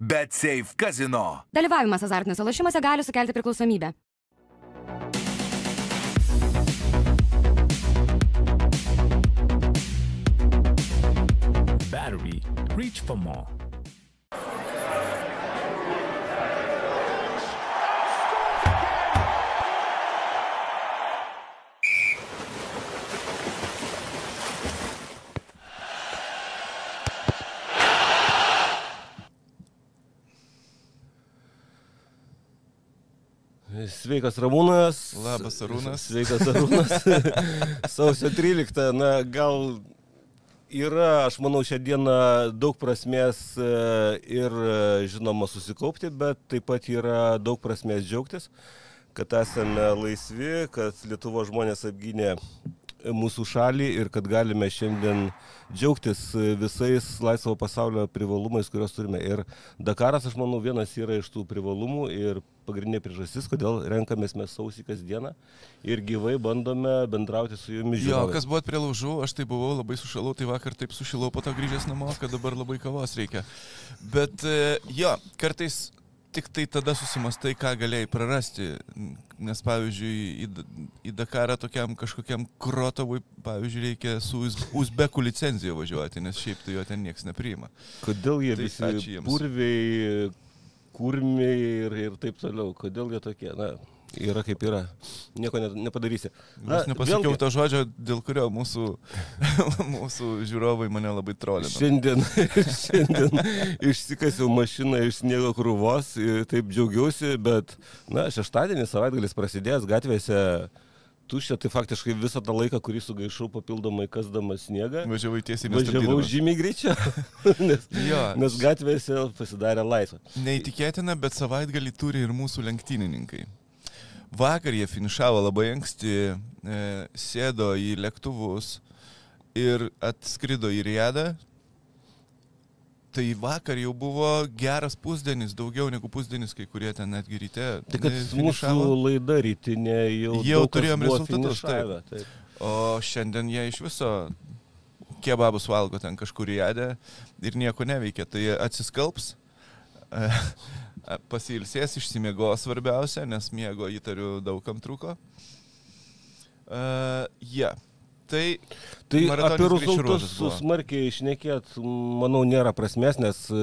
Bet Safe Casino. Dalyvavimas azartiniuose lošimuose gali sukelti priklausomybę. Battery. Reach for more. Sveikas Ramūnas. Labas, Arūnas. Sveikas Arūnas. Sausio 13. Na, gal yra, aš manau, šią dieną daug prasmės e, ir, e, žinoma, susikaupti, bet taip pat yra daug prasmės džiaugtis, kad esame laisvi, kad Lietuvo žmonės apgynė mūsų šalį ir kad galime šiandien džiaugtis visais laisvo pasaulio privalumais, kuriuos turime. Ir Dakaras, aš manau, vienas yra iš tų privalumų ir pagrindinė priežastis, kodėl renkamės mes sausį kasdieną ir gyvai bandome bendrauti su jumis. Jo, kas buvot prie laužų, aš tai buvau, labai sušalau, tai vakar taip sušilau po to grįžęs namo, kad dabar labai kavos reikia. Bet e, jo, kartais tik tai tada susimastai, ką galėjai prarasti. Nes, pavyzdžiui, į, į Dakarą tokiam kažkokiam Krotovui, pavyzdžiui, reikia su Uz- Uzbekų licenzija važiuoti, nes šiaip tai jo ten niekas nepriima. Kodėl jie Tai visi purviai, kurmiai ir, ir taip toliau? Kodėl jie tokie? Na, yra kaip yra. Nieko ne, nepadarysi. Na, Aš nepasakiau vėlgi- to žodžio, dėl kurio mūsų, mūsų žiūrovai mane labai trolina. Šiandien, šiandien išsikasiau mašiną iš sniego krūvos, ir taip džiaugiausi, bet, na, šeštadienį savaitgalis prasidės gatvėse tuščia, tai faktiškai visą tą laiką, kurį sugaišau papildomai kasdamas sniegą, Važiavai tiesiai važiavau nestabdydamas. žymiai greičiau, nes, Jo. nes gatvėse pasidarė laisvą. Neįtikėtina, bet savaitgalį turi ir mūsų lenktynininkai. Vakar jie finišavo labai anksti, e, sėdo į lėktuvus ir atskrido į Riedą. Tai vakar jau buvo geras pusdienis, daugiau negu pusdienis, kai kurie ten netgi ryte. Tai kad e, mūsų finišavo. laida rytinė jau, Jau turėjom rezultatus, finišavę, taip. O šiandien jie iš viso kebabus valgo ten kažkur į jadę ir nieko neveikia. Tai atsiskalbs, pasilsės, išsimiegos svarbiausia, nes miego įtariu daugam trūko. Uh, yeah. Tai, Tai apie rezultatus smarkiai išnekėt, manau, nėra prasmės, nes e,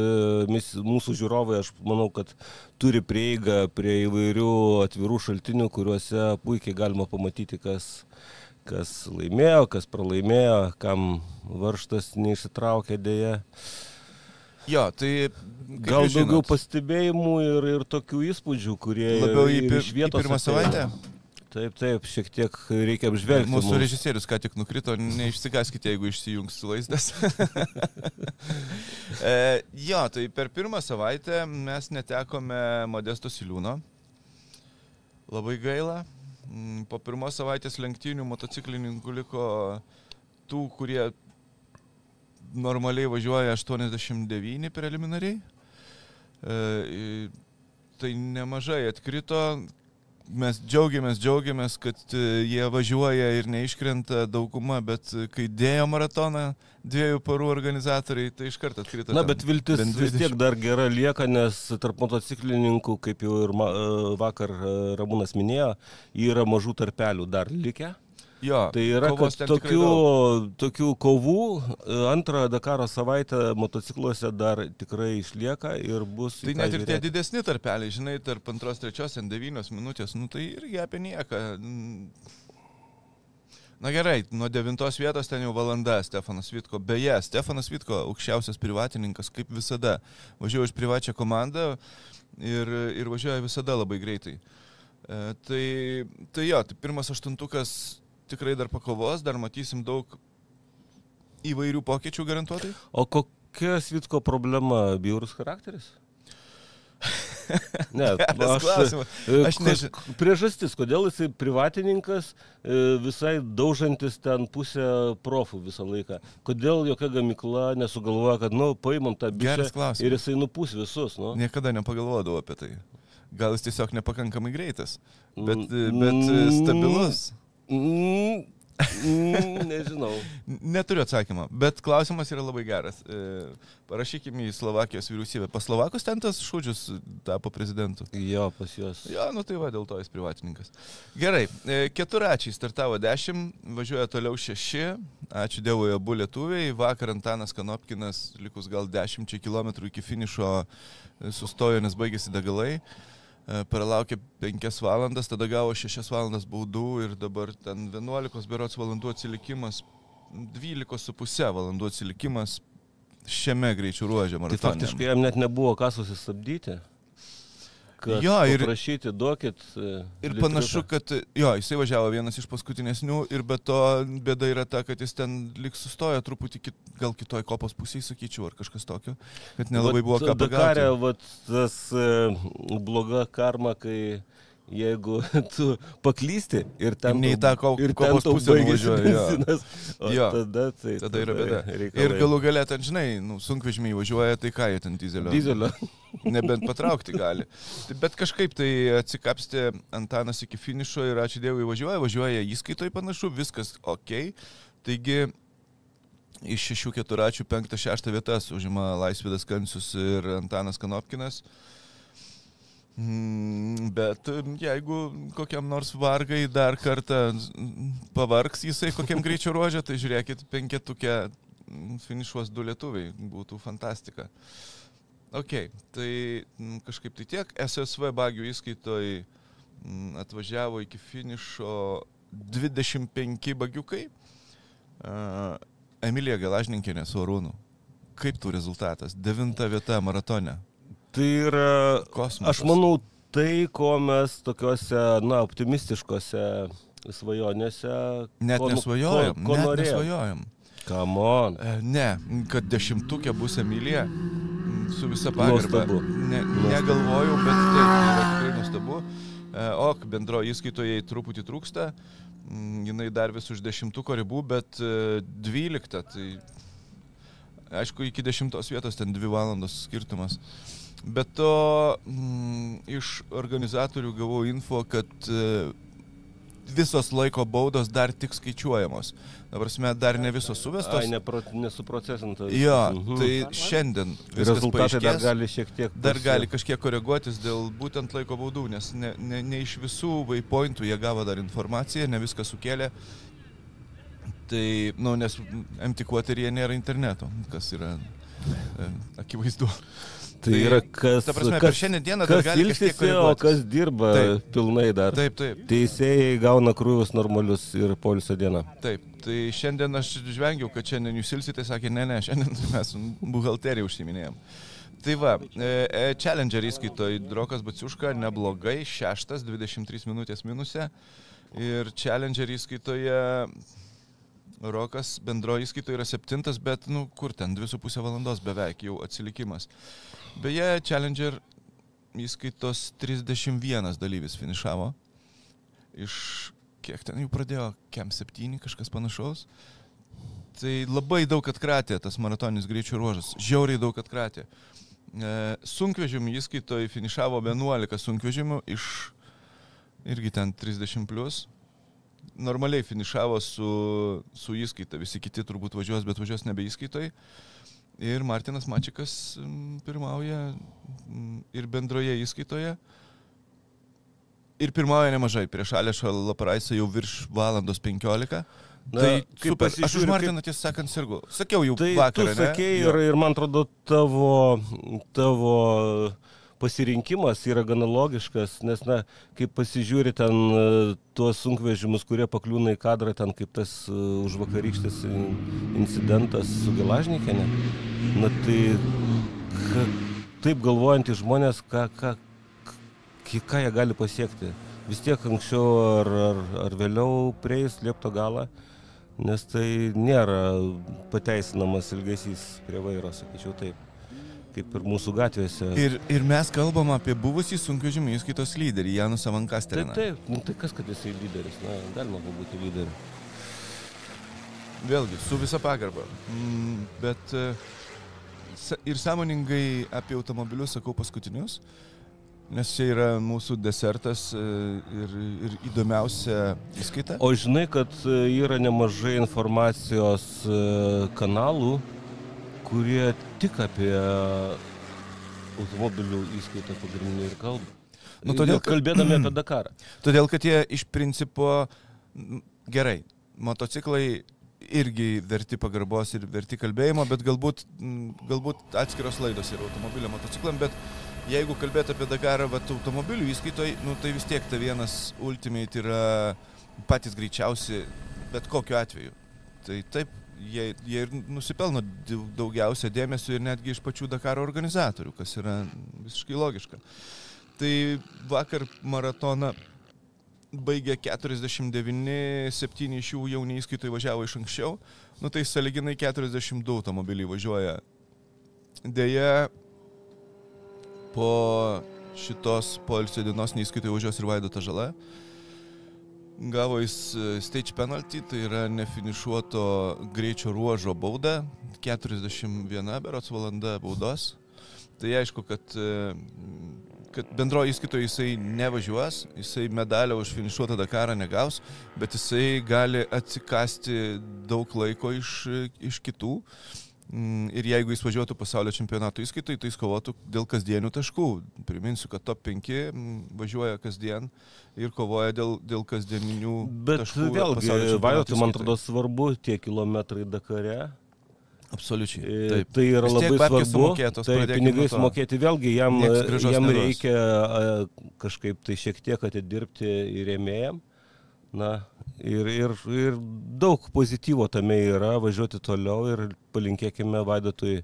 mis, mūsų žiūrovai, aš manau, kad turi prieigą prie įvairių atvirų šaltinių, kuriuose puikiai galima pamatyti, kas, kas laimėjo, kas pralaimėjo, kam varštas neišsitraukė dėje. Jo, tai Gal daugiau žinot, pasibėjimų ir, ir tokių įspūdžių, kurie labiau į, ir iš į vietos pirmą ateina. savaitę. Taip, taip, šiek tiek reikia apžvelgti. Mūsų mums. režisierius ką tik nukrito, neišsigaskite, jeigu išsijungs vaizdas. e, jo, tai per pirmą savaitę mes netekome Modesto Siliūno. Labai gaila. Mm, Po pirmos savaitės lenktynių motociklininkų liko tų, kurie normaliai važiuoja 89 preliminariai. E, tai nemažai atkrito, mes džiaugiamės, džiaugiamės, kad e, jie važiuoja ir neiškrenta dauguma, bet kai dėjo maratoną dviejų parų organizatoriai, tai iš karto atkrito. Na, ten bet viltis vis 20. tiek dar gera lieka, nes tarp motociklininkų, kaip jau ir e, vakar e, Ramūnas minėjo, yra mažų tarpelių dar likę. Jo, Tai yra, tokių, tokių kovų e, antrą Dakaro savaitę motocikluose dar tikrai išlieka ir bus. Tai net ir tie žiūrėti. didesni tarpeliai, žinai, tarp antros, trečios, devynios minutės, nu tai irgi apie nieką. Na gerai, nuo devintos vietos ten jau valanda Stefanas Vitko. Beje, Stefanas Vitko, aukščiausias privatininkas, kaip visada. Važiuoja už privačią komandą ir, ir važiuoja visada labai greitai. E, tai, tai jo, tai pirmas aštuntukas tikrai dar pakovos, dar matysim daug įvairių pokyčių garantuotai. O kokia Svitko problema? Bjaurus charakteris? Ne, Geras klausimas. e, Aš kas- neži- Priežastis, kodėl jisai privatininkas, e, visai daužantis ten pusę profų visą laiką. Kodėl jokia gamykla nesugalvoja, kad, nu, paimam tą klausimas. ir jisai nupūs visus, nu. Niekada nepagalvodavau apie tai. Gal jis tiesiog nepakankamai greitas, bet, Mm, bet mm. stabilus. Mm, Mm, Nežinau. Neturiu atsakymą, bet klausimas yra labai geras. E, Parašykime į Slovakijos vyriausybę. Pas Slovakus ten tas šūdžius tapo prezidentu. Jo, pas juos. Jo, nu tai va, dėl to jis privatininkas. Gerai, e, keturačiai startavo dešimt, važiuoja toliau šeši. Ačiū Dievui, abu lietuviai. Vakar Antanas Kanopkinas, likus gal dešimčiai kilometrų iki finišo, e, sustojo, nes baigėsi degalai. E, Pralaukė 5 valandas, tada gavo 6 valandas baudų ir dabar ten 11 berots valandų atsilikimas, 12,5 valandų atsilikimas šiame greičių ruožė. Tai maratone. faktiškai jam net nebuvo ką susistabdyti. Kad Jo, ir- Prašyti, duokit. e, Ir litriuką. panašu, kad jo, jisai važiavo vienas iš paskutinesnių ir be to bėda yra ta, kad jis ten lik sustojo truputį, kit, gal kitoj kopos pusėje, sakyčiau, ar kažkas tokio, kad nelabai buvo ką Dakarė, padaryti. vat, tas e, bloga karma, kai jeigu tu paklysti ir ten Ne į tą ko- ir ten kopos tau pusę nuvažiuoji, jo. Jo. Tada, tai, Tada yra bėda. Ir galų galę ten, žinai, nu, sunkvežimiai važiuoja, tai ką jie ten dizelio. Dizelio. Nebent patraukti gali. Tai Bet kažkaip tai atsikapstė Antanas iki finišo ir ačiū Dievui važiuoja, važiuoja įskaitoj panašu, viskas ok. Taigi iš šešių keturačių penktą šeštą vietas užima Laisvidas Kansius ir Antanas Kanopkinas. Mm, Bet mm, jeigu kokiam nors vargai dar kartą pavargs jisai kokiam greičio ruožė, tai žiūrėkit, penketukė mm, finišuos du lietuviai, būtų fantastika. Ok, tai mm, kažkaip tai tiek. SSV bagių įskaitoj atvažiavo iki finišo 25 bagiukai. Emilija Gelažninkinė su Arūnu. Kaip tų rezultatas? Devinta vieta maratone. Tai yra, Kosmosas. aš manau, tai, ko mes tokiuose, na, optimistiškose svajonėse. Net ko, nu- nesvajojam. Ko, ko net norėjom. nesvajojam. Come on. E, Ne, kad dešimtukė bus Emilija. Su visa pagarba. Ne, negalvojau, bet taip, tai yra tikrai nuostabu. E, O bendro įskaitoje truputį trūksta. Jinai dar vis už dešimtuko ribų, bet e, dvylikta. Tai aišku, iki dešimtos vietos ten dvi valandos skirtumas. Bet to mm, iš organizatorių gavau info, kad e, visos laiko baudos dar tik skaičiuojamos. Dabar mes dar ne visos suvestos. Ai, nepro, nesuprocesinta. Jo, Mhm. tai šiandien rezultatai dar paaiškės. gali šiek tiek. Dar pasi- gali kažkiek koreguotis dėl būtent laiko baudų, nes ne, ne, ne iš visų waypointų jie gavo dar informaciją, ne viską sukėlė. Tai, na, nu, nes MT Quarteryje nėra interneto, kas yra e, akivaizdu. Tai yra kas. Ta prasme, kas, šiandien dieną dar gali ilsisi, o kas dirba Taip. pilnai dar. Taip, taip, Teisėjai gauna krūvius normalius ir polisio dieną. taip. Tai šiandien aš žvengiau, kad šiandien jūs ilsite, sakė, ne, ne, šiandien mes buhalteriją užsiminėjom. Tai va, e, e, Challenger įskaitoj Drokas Baciuška neblogai, šeštas, 23 minutės minuse. Ir Challenger įskaitoje Rokas bendro įskaitoje yra septintas, bet, nu, kur ten, 2,5 valandos beveik jau atsilikimas. Beje, Challenger įskaitos 31 dalyvis finišavo. Iš kiek ten jų pradėjo, kem 7 kažkas panašaus. Tai labai daug atkratė tas maratoninis greičio ruožas, žiauriai daug atkratė. E, sunkvežimių įskaitoje finišavo 11 sunkvežimių iš irgi ten 30 plus. Normaliai finišavo su, su įskaita, visi kiti turbūt važiuos, bet važiuos nebe įskaitoj. Ir Martinas Mačikas pirmauja ir bendroje įskaitoje. Ir pirmauja nemažai, prieš Alešą Laparaisą jau virš valandos 15. Na, tai kai super. Aš už Martiną tiesą sakant sirgu. Sakiau jau Tai vakar. tu sakei ir, ir man atrodo tavo, tavo pasirinkimas yra gana logiškas, nes, na, kai pasižiūri ten e, tuos sunkvežimus, kurie pakliūna į kadrą, ten kaip tas e, užvakarykštis in- incidentas su Gelažnikėne, na tai ka, taip galvojantys žmonės, ką, ką, ką jie gali pasiekti. Vis tiek anksčiau ar, ar, ar vėliau prieis liepto galą, nes tai nėra pateisinamas ilgesys prie vairo, sakyčiau taip, kaip ir mūsų gatvėse. Ir, ir mes kalbam apie buvusį sunkvežimį įskaitos lyderį, Janus Taip, Avankasterį. taip, nu, tai kas, kad jisai lyderis, na, galima būti lyderiu. Vėlgi, su visa pagarba. Mm, bet e, ir sąmoningai apie automobilius sakau paskutinius. nes čia yra mūsų desertas e, ir, ir įdomiausia įskaita. O žinai, kad e, yra nemažai informacijos kanalų, kurie tik apie automobilių įskaitą pagrindinį ir kalba. Nu, todėl, kad- kalbėdami apie Dakarą. Todėl, kad jie iš principo gerai, motociklai irgi verti pagarbos ir verti kalbėjimo, bet galbūt, galbūt atskiros laidos yra automobilio motociklam, bet jeigu kalbėt apie Dakarą, bet automobilių įskaitoj, nu, tai vis tiek ta vienas Ultimate yra patys greičiausi bet kokiu atveju. Tai taip, jie, jie ir nusipelno dau- daugiausia dėmesio ir netgi iš pačių Dakaro organizatorių, kas yra visiškai logiška. Tai vakar maratoną baigė 49, 7 iš jų jauni įskaitai važiavo iš anksčiau, nu tai saliginai 42 automobiliai važiuoja. Deja, po šitos poilsio dienos neįskaitai važiuos ir Vaido žala. Gavo jis e, stage penalty, tai yra nefinišuoto greičio ruožo bauda, 41 berots valanda baudos. Tai aišku, kad, e, kad bendroji įskaitoje jisai nevažiuos, jisai medalio už finišuotą Dakarą negaus, bet jisai gali atsikasti daug laiko iš, iš kitų. Mm, Ir jeigu jis važiuotų pasaulio čempionato įskaitoj, tai jis kovotų dėl kasdienių taškų. Priminsiu, kad top 5 mm, važiuoja kasdien ir kovoja dėl, dėl kasdieninių Bet taškų. vėlgi, pasaulio čempionato Vaidotui, man atrodo, svarbu tie kilometrai Dakare. Absoliučiai. E, Taip. Tai yra labai svarbu. sumokėtos, Tai pinigai sumokėti vėlgi, jam, jam neduos. reikia kažkaip tai šiek tiek atidirbti ir rėmėjam. Na, ir, ir, ir daug pozityvo tame yra, važiuoti toliau ir palinkėkime Vaidotui,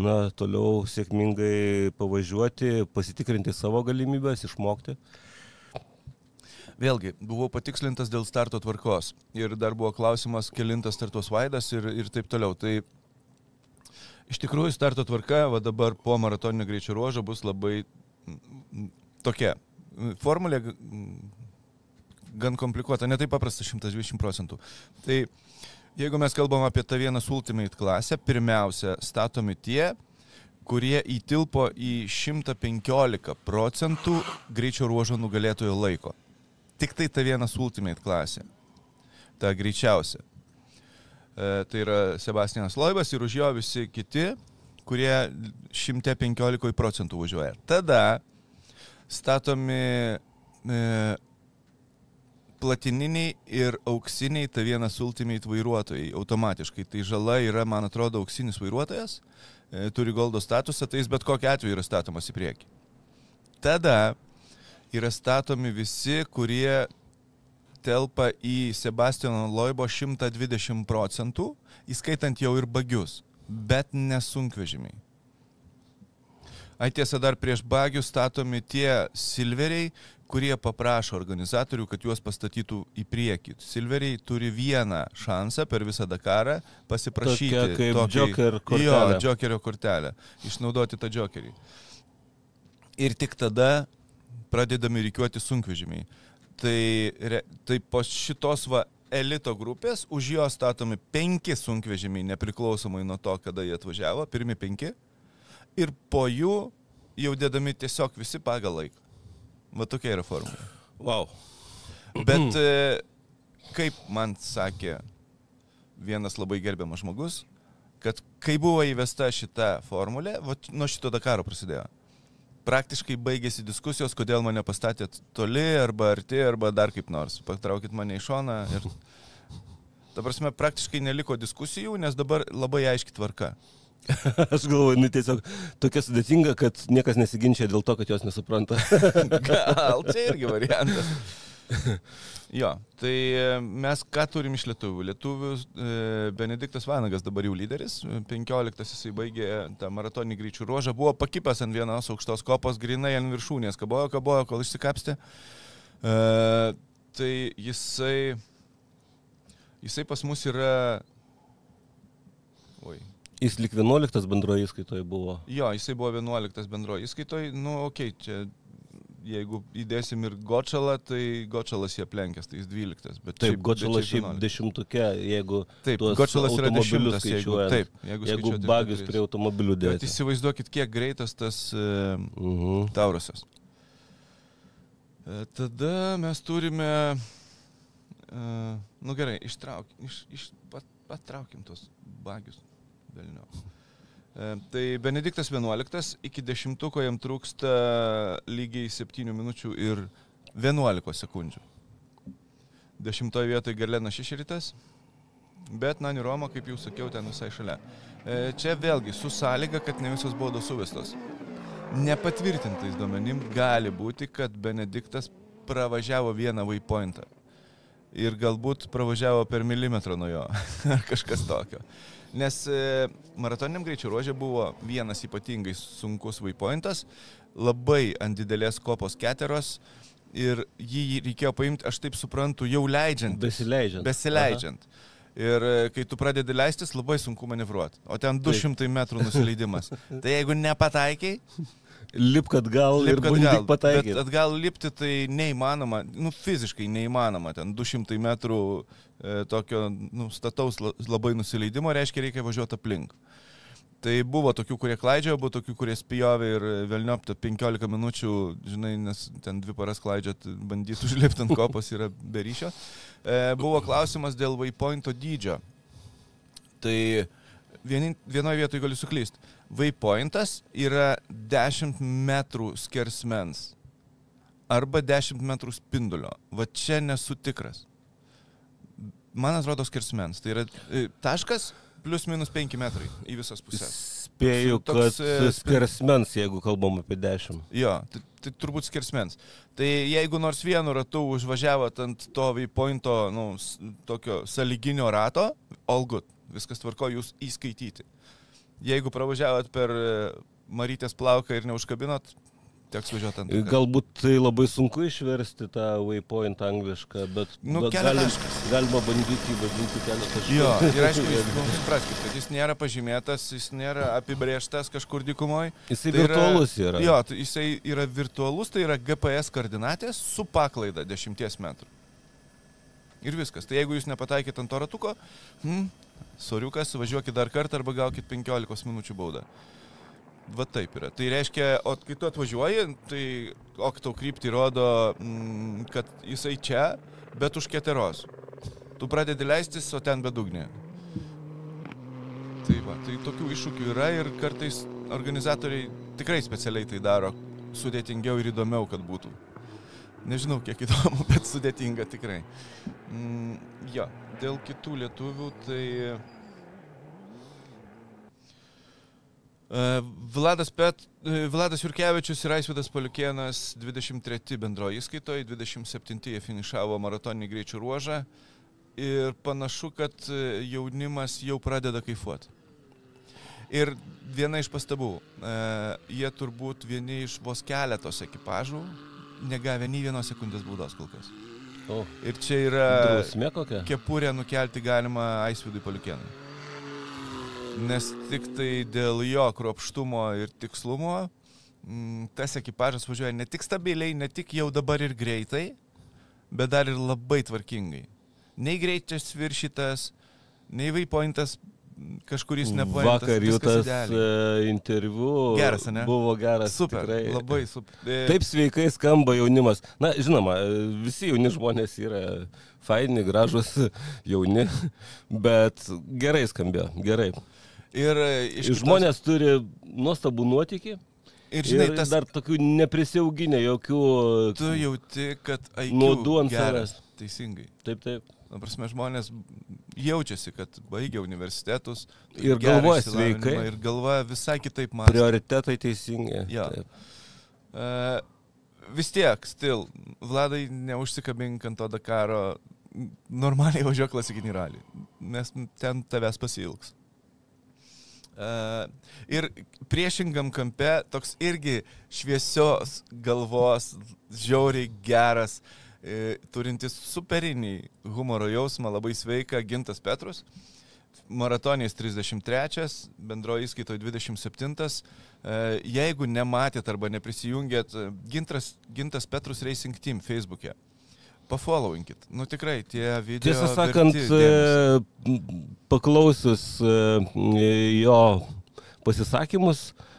na, toliau sėkmingai pavažiuoti, pasitikrinti savo galimybės, išmokti. Vėlgi, buvau patikslintas dėl starto tvarkos ir dar buvo klausimas, kelintas startuos Vaidas ir, ir taip toliau. Tai iš tikrųjų starto tvarka, va dabar po maratoninio greičio ruožo bus labai tokia. Formulė gan komplikuota, netai paprasta 120 procentų. Tai jeigu mes kalbam apie tą vieną Ultimate klasę, pirmiausia, statomi tie, kurie įtilpo į 115 procentų greičio ruožo nugalėtojo laiko. Tik tai ta vienas Ultimate klasė. Ta greičiausia. E, tai yra Sebastianas Loibas ir už jo visi kiti, kurie 115 procentų važiuoja. Tada statomi e, platininiai ir auksiniai ta vienas Ultimate vairuotojai automatiškai. Tai žala yra, man atrodo, auksinis vairuotojas, e, turi goldo statusą, tai jis bet kokiu atveju yra statomas į priekį. Tada yra statomi visi, kurie telpa į Sebastiano Loibo 120 procentų, įskaitant jau ir bagius, bet nesunkvežimiai. Ai tiesa, dar prieš bagius statomi tie silveriai, kurie paprašo organizatorių, kad juos pastatytų į priekį. Silveriai turi vieną šansą per visą Dakarą pasiprašyti. Tokia kaip tokį- Joker Jo, kortelė. Jokerio kortelę. Išnaudoti tą Jokerį. Ir tik tada pradedami reikiuoti sunkvežimiai. Tai, re, tai po šitos va elito grupės už jo statomi penki sunkvežimiai, nepriklausomai nuo to, kada jie atvažiavo, pirmi penki. Ir po jų jau dėdami tiesiog visi pagal laiką. Va tokia yra formulė. Wow. Bet e, kaip man sakė vienas labai gerbiamas žmogus, kad kai buvo įvesta šita formulė, va, nuo šito Dakaro prasidėjo. Praktiškai baigėsi diskusijos, kodėl mane pastatėt toli arba arti arba dar kaip nors. Patraukit mane į šoną ir... Ta prasme, praktiškai neliko diskusijų, nes dabar labai aiški tvarka. Aš galvoju, nu tiesiog tokia sudėtinga, kad niekas nesiginčia dėl to, kad jos nesupranta. Gal čia irgi variantas. Jo, tai e, mes ką turim iš lietuvių? Lietuvių e, Benediktas Vanagas dabar jau lyderis, 15 jisai baigė tą maratoninį greičių ruožą, buvo pakipęs ant vienos aukštos kopos, grinai ant viršūnės, kabojo, kabojo, kol išsikapstė. E, tai jisai, jisai pas mus yra... Jis lik 11 bendroje įskaitoje buvo. Jo, jisai buvo 11 bendroji įskaitoj, nu, okei, okay, čia jeigu įdėsim ir Gočalą, tai Gočalas jie aplenkęs, tai jis 12. Bet Taip, šiaip- Gočalas bet šiaip 11. dešimtukė, jeigu Taip, Gočalas yra 10, jeigu, taip, jeigu, jeigu bagius prie automobilių Bet dėti. įsivaizduokit, kiek greitas tas e, Mhm. Taurusas. E, Tada mes turime, e, nu gerai, ištrauk, iš, iš, pat, patraukim tos bagius. Velnio. E, Tai Benediktas 11, iki 10 jam trūksta lygiai 7 minučių ir 11 sekundžių. 10 vietoje Gerlena Šeširitas, bet Nani Roma, kaip jau sakiau, ten visai šalia. E, Čia vėlgi su sąlyga, kad ne visos baudos suvestos. Nepatvirtintais duomenim gali būti, kad Benediktas pravažiavo vieną waypointą. Ir galbūt pravažiavo per milimetrą nuo jo. Ar kažkas tokio. Nes e, maratoniniam greičio ruožė buvo vienas ypatingai sunkus waypointas, labai ant didelės kopos keteros ir jį reikėjo paimti, aš taip suprantu, jau leidžiant. Besileidžiant. Besileidžiant. Ir e, kai tu pradedi leistis, labai sunku manevruoti. O ten 200 metrų nusileidimas. tai jeigu nepataikiai, Lipk atgal ir lipk bandyk atgal. Bet pataikyti. atgal lipti tai neįmanoma, nu fiziškai neįmanoma. Ten 200 metrų e, tokio nu, stataus la- labai nusileidimo reiškia reikia važiuoti aplink. Tai buvo tokių, kurie klaidžiojo, buvo tokių, kurie spjovė ir vėlniopta 15 minučių, žinai, nes ten dvi paras klaidžiot, bandyti užlipti ant kopos yra beryšio. E, buvo klausimas dėl waypointo dydžio. Tai vienin- vienoje vietoje galiu suklysti. Waypointas yra 10 metrų skersmens arba 10 metrų spindulio. Va čia nesu tikras. Man atrodo skersmens. Tai yra e, taškas plus minus 5 metrai į visas pusės. Spėju, Toks, kad e, skersmens, jeigu kalbam apie 10. Jo, tai, tai turbūt skersmens. Tai jeigu nors vienu ratu užvažiavot ant to waypointo, nu, tokio saliginio rato, all good, viskas tvarko, jūs įskaityti. Jeigu pravažiavot per e, Marytės plauką ir neužkabinot, teks važiuoti ant. Galbūt tai labai sunku išversti tą waypoint anglišką, bet, Nu, bet keliataškas. galima bandyti įvadinti keletą Jo, ir aišku, jūs nu, supraskite, kad jis nėra pažymėtas, jis nėra apibrėžtas kažkur dykumoje. Jisai Tai yra- virtualus yra. Jo, tai jisai yra virtualus, tai yra GPS koordinatės su paklaida 10 metrų. Ir viskas. Tai jeigu jūs nepataikėt ant to ratuko, hmm, soriukas, važiuokit dar kartą arba gaukit 15 minučių baudą. Va taip yra. Tai reiškia, o kai tu atvažiuoji, tai ok tau kryptį rodo, mm, kad jisai čia, bet už keteros. Tu pradedi leistis, o ten bedugnė. Tai va, tai tokių iššūkių yra ir kartais organizatoriai tikrai specialiai tai daro sudėtingiau ir įdomiau, kad būtų. Nežinau, kiek įdomu, bet sudėtinga tikrai. Mm, jo, dėl kitų lietuvių, tai... E, Vladas, Pet, e, Vladas Jurkevičius ir Aisvidas Paliukienas 23 bendroji įskaitoje, 27 jie finišavo maratoninį greičių ruožą ir panašu, kad e, jaunimas jau pradeda kaifuoti. Ir viena iš pastabų, e, jie turbūt vieni iš vos keletos ekipažų negavę nei vienos sekundės baudos kol kas. O, Ir čia yra drausmė kokia? kepurę nukelti galima Aisvidui Paliukienui. Nes tik tai dėl jo kruopštumo ir tikslumo mm, tas ekipažas važiuoja ne tik stabiliai, ne tik jau dabar ir greitai, bet dar ir labai tvarkingai. Nei greitis viršytas, nei vaipointas kažkuris nepaimtas. Vakar jų tas idealiai. e, interviu Geras, ane? buvo geras. Super, tikrai. labai super. E, Taip sveikai skamba jaunimas. Na, žinoma, visi jauni žmonės yra faini, gražus, jauni, bet gerai skambėjo, gerai. Ir e, kitos- Žmonės turi nuostabų nuotykį ir žinai, ir tas dar tokių neprisiauginę jokių... tu jauti, kad IQ Nuodų ant savęs. Teisingai. Taip, taip. Na, prasme, žmonės jaučiasi, kad baigia universitetus. Ir galvoja sveikai. Ir galvoja visai kitaip mąsto. Prioritetai teisingi. Taip. Uh, vis tiek, stil, Vladai, neužsikabink ant to Dakaro, normaliai važiuok klasikinį ralį, nes ten tavęs pasilgs. Uh, ir priešingam kampe toks irgi šviesios galvos, žiauriai geras, e, turintis superinį humoro jausmą, labai sveika Gintas Petrus. Maratonės 33, bendroji įskaitoje 27. E, Jeigu nematėt arba neprisijungėt, e, Gintas, Gintas Petrus Racing Team Facebook'e. Pafollowinkit. Nu tikrai, tie video. Tiesą sakant, verti e, paklausius e, jo pasisakymus, E,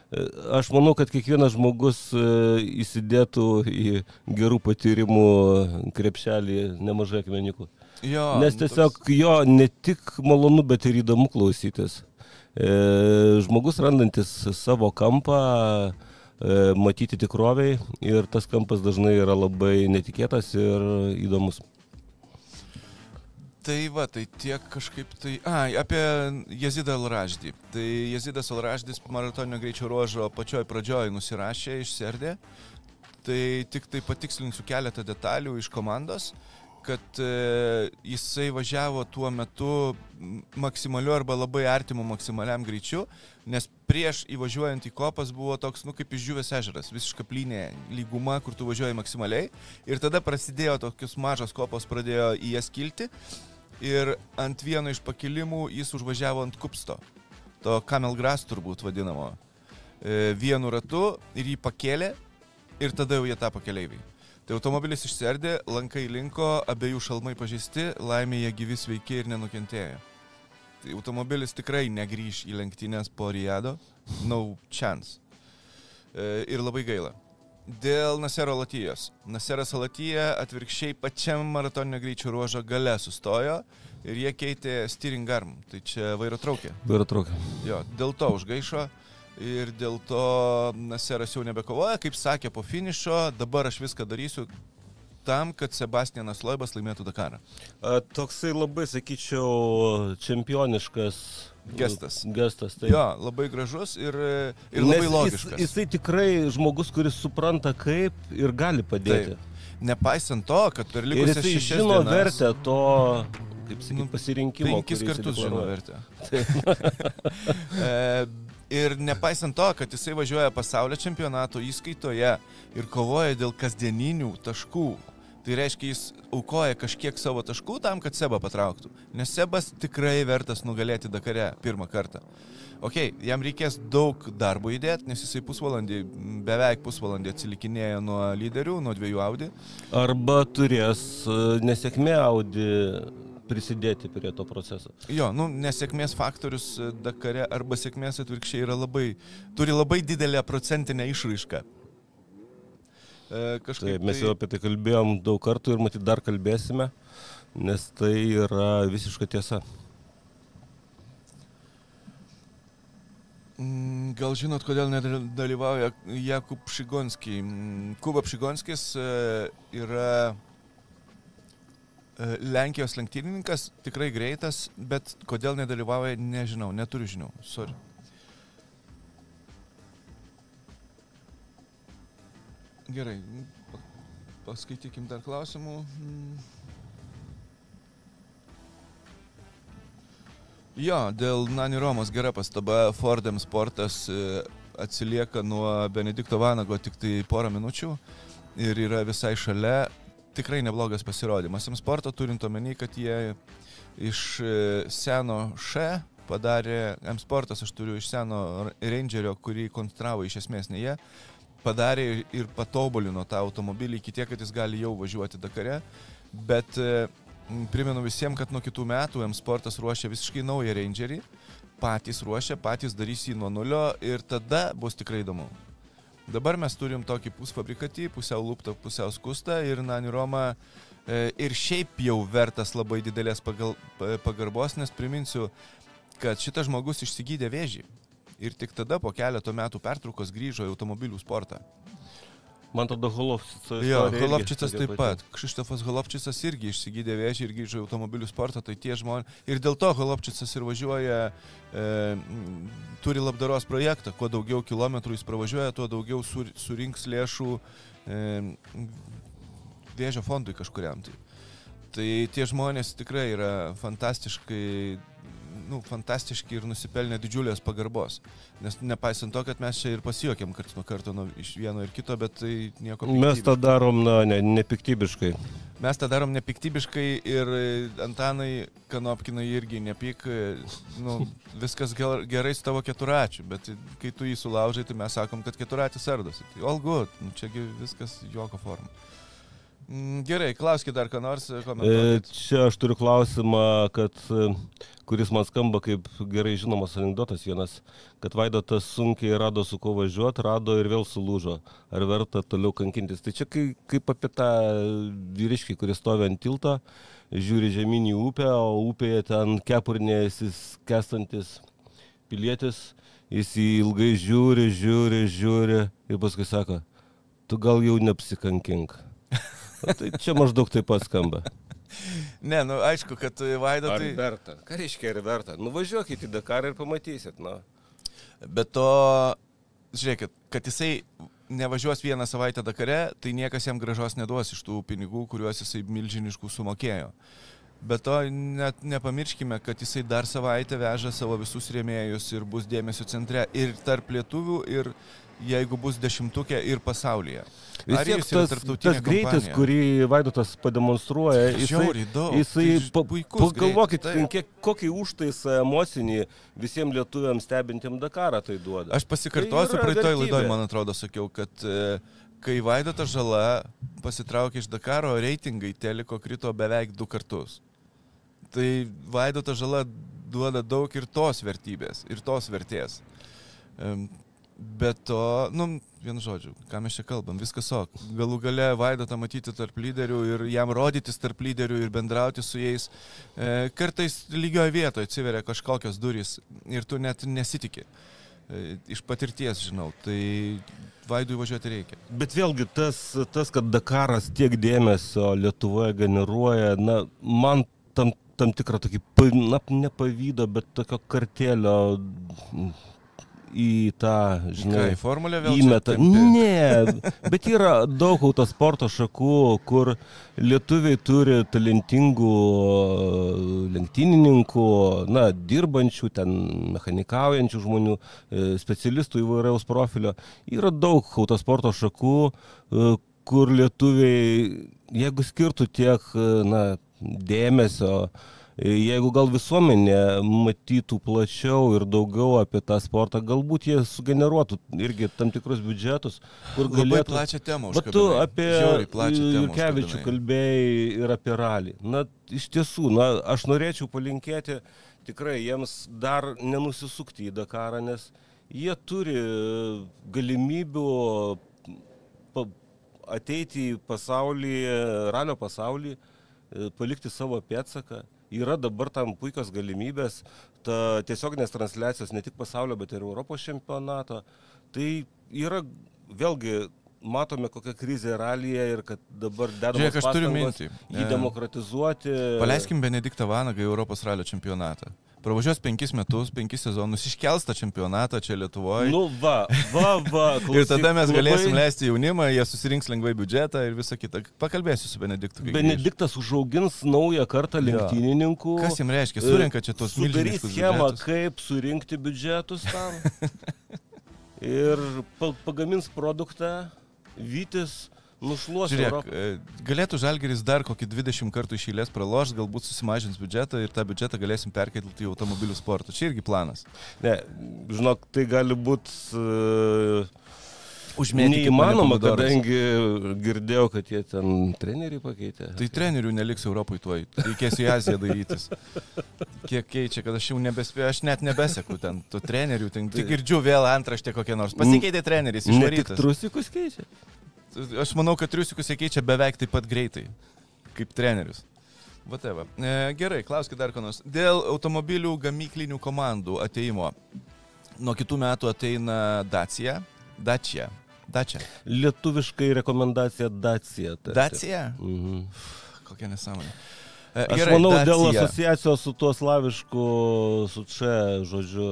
Aš manau, kad kiekvienas žmogus e, įsidėtų į gerų patyrimų krepšelį nemažai akmenikų. Jo, Nes nu, tiesiog jo ne tik malonu, bet ir įdomu klausytis. E, žmogus randantis savo kampą, e, matyti tikroviai ir tas kampas dažnai yra labai netikėtas ir įdomus. Tai va, tai tiek kažkaip tai... A, apie Jezidą Alraždį. Tai Jezidas Alraždis maratoninio greičio ruožo pačioj pradžioj nusirašė, išserdė. Tai tik tai patikslinsiu keletą detalių iš komandos, kad e, jisai važiavo tuo metu maksimaliu arba labai artimu maksimaliam greičiu, nes prieš įvažiuojant į kopas buvo toks, nu, kaip išžiūvęs ežeras, visiška plynė lyguma, kur tu važiuoji maksimaliai. Ir tada prasidėjo tokius mažas kopas, pradėjo į jas kilti ir ant vieno iš pakilimų jis užvažiavo ant kupsto, to camel grass turbūt vadinamo, e, vienu ratu ir jį pakėlė ir tada jau jie tapo keleiviai. Tai automobilis išserdė, lankai linko, abiejų šalmai pažeisti, laimė jie gyvi sveiki ir nenukentėjo. Tai automobilis tikrai negryž į lenktynės po Riado, no chance. E, ir labai gaila. Dėl Nasero Latijos. Naseras Latija atvirkščiai pačiam maratoninio greičio ruožo gale sustojo ir jie keitė steering arm, tai čia vairo traukė. Ir atrodo. Jo, dėl to užgaišo ir dėl to Naseras jau nebekovoja, kaip sakė po finišo, dabar aš viską darysiu tam, kad Sebastianas Loibas laimėtų Dakarą. Toksai labai, sakyčiau, čempioniškas Gestas. Gestas, tai. Jo, labai gražus ir, ir labai Nes logiškas. Jis, jisai tikrai žmogus, kuris supranta kaip ir gali padėti. Taip. Nepaisant to, kad per likusias šešias žino dienas, vertę to, kaip sakyti, Nu, pasirinkimo. Penkis kartus žino vertę. E, ir nepaisant to, kad jisai važiuoja pasaulio čempionato įskaitoje ir kovoja dėl kasdieninių taškų, tai reiškia, jis aukoja kažkiek savo taškų tam, kad Sebą patrauktų. Nes Sebas tikrai vertas nugalėti Dakare pirmą kartą. Ok, jam reikės daug darbo įdėti, nes jisai pusvalandį, beveik pusvalandį atsilikinėja nuo lyderių, nuo dviejų Audi. Arba turės e, nesėkmė Audi prisidėti prie to proceso. Jo, nu, nesėkmės faktorius e, Dakare arba sėkmės atvirkščiai yra labai, turi labai didelę procentinę išraišką. E, kažkaip Taip, mes jau apie tai kalbėjom daug kartų ir matyt dar kalbėsime, nes tai yra visiška tiesa. Mm, Gal žinot, kodėl nedalyvauja Jakub Šigonskiai? Mm, Kuba Šigonskis e, yra e, Lenkijos lenktynininkas, tikrai greitas, bet kodėl nedalyvauja, nežinau, neturiu žinių. Sorry. Gerai, pa- paskaitykim dar klausimų. Mm. Jo, dėl Nani Romos gera pastaba, Fordham sportas e, atsilieka nuo Benedikto Vanago tik tai porą minučių ir yra visai šalia. Tikrai neblogas pasirodymas. M sporto turint omeny, kad jie iš e, seno Š padarė, M sportas aš turiu iš seno Rangerio, kurį konstravo iš esmės ne jie, padarė ir patobulino tą automobilį iki tiek, kad jis gali jau važiuoti Dakare. Bet e, primenu visiems, kad nuo kitų metų M Sportas ruošia visiškai naują Rangerį. Patys ruošia, patys darys jį nuo nulio ir tada bus tikrai įdomu. Dabar mes turim tokį pusfabrikatį, pusiau lūptą, pusiau skustą ir Nani Roma e, ir šiaip jau vertas labai didelės pagal, pa- pagarbos, nes priminsiu, kad šitas žmogus išsigydė vėžį ir tik tada po keleto metų pertraukos grįžo į automobilių sportą. Man atrodo, Holovčicas. Jo, Holopčicas taip pat. Kšištofas Holopčicas irgi išsigydė vėžį ir grįžo į automobilių sportą, tai tie žmonės. Ir dėl to Holopčicas ir važiuoja, e, turi labdaros projektą. Kuo daugiau kilometrų jis pravažiuoja, tuo daugiau sur, surinks lėšų e, vėžio fondui kažkuriam. Tai. tai tie žmonės tikrai yra fantastiškai nu, fantastiški ir nusipelnė didžiulės pagarbos. Nes nepaisant to, kad mes čia ir pasijokėm karts nuo karto nuo, iš vieno ir kito, bet tai nieko Mes tą darom, na, ne, nepiktybiškai. Mes tą darom nepiktybiškai ir e, Antanai Kanopkinai irgi nepyk, e, nu, viskas ger- gerai su tavo keturačiu, bet kai tu jį sulaužai, tai mes sakom, kad keturatis ardosi. Tai all good, nu, čiagi viskas juoko forma. Mm, Gerai, klauskit dar ką nors, E, komentuokit. Čia aš turiu klausimą, kad, e, kuris man skamba kaip gerai žinomas anegdotas vienas, kad Vaidotas sunkiai rado su kuo važiuoti, rado ir vėl sulūžo. Ar verta toliau kankintis? Tai čia kai, kaip apie tą vyriškį, kuris stovi ant tilto, žiūri žemyn į upę, o upėje ten kepurnėsis kestantis pilietis, jis jį ilgai žiūri, žiūri, žiūri ir paskui sako, tu gal jau neapsikankink. Tai čia maždaug taip pat skamba. Ne, nu aišku, kad Vaido Ar tai... verta? Ką reiškia ar verta? Nuvažiuokit į Dakarą ir pamatysit. Nu. Bet to, žiūrėkit, kad jisai nevažiuos vieną savaitę Dakare, tai niekas jam gražos neduos iš tų pinigų, kuriuos jisai milžiniškų sumokėjo. Bet to net nepamirškime, kad jisai dar savaitę veža savo visus rėmėjus ir bus dėmesio centre ir tarp lietuvių, ir jeigu bus dešimtukė ir pasaulyje. Vis tiek tas, tas greitis, kompanija? kurį Vaidotas pademonstruoja, jisai, jisai tai puikus pagalvokit, kiek, kokį užtaisą emocinį visiems lietuviams stebintiem Dakarą tai duoda. Aš pasikartosiu, Tai praeitoj laidoje, man atrodo, sakiau, kad e, kai Vaidotas žala pasitraukė iš Dakaro, reitingai teliko krito beveik du kartus. Tai Vaidotas žala duoda daug ir tos vertybės, ir tos vertės. Bet to, nu, vienu žodžiu, ką mes čia kalbam, viskas ok. Galų gale Vaidotą matyti tarp lyderių ir jam rodytis tarp lyderių ir bendrauti su jais. E, kartais lygioje vietoje atsiveria kažkokios durys ir tu net nesitikė. E, iš patirties žinau, tai Vaidui važiuoti reikia. Bet vėlgi tas, tas, kad Dakaras tiek dėmesio Lietuvoje generuoja, na, man tam, tam tikrą tokį, na, nepavydo, bet tokio kartelio į tą, žinai, į formulę vėl įmeta. Ne, bet yra daug autosporto šakų, kur lietuviai turi talentingų lenktynininkų, na, dirbančių, ten mechanikaujančių žmonių, e, specialistų įvairiaus profilio. Yra daug autosporto šakų, e, kur lietuviai, jeigu skirtų tiek, e, na, dėmesio, jeigu gal visuomenė matytų plačiau ir daugiau apie tą sportą, galbūt jie sugeneruotų irgi tam tikrus biudžetus, kur Labai galėtų... plačią temą. Bet tu apie Jurkevičių kalbėjai ir apie ralį. Na, iš tiesų, na, aš norėčiau palinkėti tikrai jiems dar nenusisukti į Dakarą, nes jie turi galimybių ateiti į pasaulį, ralio pasaulį, palikti savo pėtsaką. Yra dabar tam puikios galimybės, ta tiesioginės transliacijos ne tik pasaulio, bet ir Europos čempionato. Tai yra vėlgi matome, kokia krizė ralyje ir kad dabar dedame Žiūrėk, aš turiu mintį. jį E, demokratizuoti. Paleiskim Benediktą Vanagą į Europos ralio čempionatą. Pravažiuos penkis metus, penkis sezonus, iškels tą čempionatą čia Lietuvoje. Nu, va, va, va. ir klausyk, tada mes galėsim labai- leisti jaunimą, jie susirinks lengvai biudžetą ir visą kitą. Pakalbėsiu su Benediktu. Benediktas užaugins naują kartą lenktynininkų. Kas jiems reiškia? Surenka čia tos Sudarys schemą, biudžetus. kaip surinkti biudžetus tam. ir pa pagamins produktą, Vytis nušluos Žiūrėk, Europą. e, galėtų Žalgeris dar kokį 20 kartų iš eilės praloš, galbūt susimažins biudžetą ir tą biudžetą galėsim perkelti į automobilių sportą. Čia irgi planas. Ne, žinok, tai gali būti uh, Užmėtykit mane neįmanoma, kadangi girdėjau, kad jie ten trenerių pakeitė. Tai trenerių neliks Europai tuoj. Reikės į Aziją darytis. Kiek keičia, kad aš jau nebespėjau, aš net nebeseku ten tų trenerių. Tik girdžiu vėl antraštę kokią nors. Pasikeitė treneris, išvarytas. trusikus keičia. Aš manau, kad triusikus jie keičia beveik taip pat greitai, kaip trenerius. Vateva. E, gerai, klauskit dar ko nors. Dėl automobilių gamyklinių komandų ateimo. Nuo kitų metų ateina Dacia. Dacia. Dacia. Lietuviškai rekomendacija Dacia. tarsi. Dacia? Mhm. Kokia nesąmonė. E, Aš gerai, manau, dėl Dacia. asociacijos su tuo slavišku, su čia, žodžiu.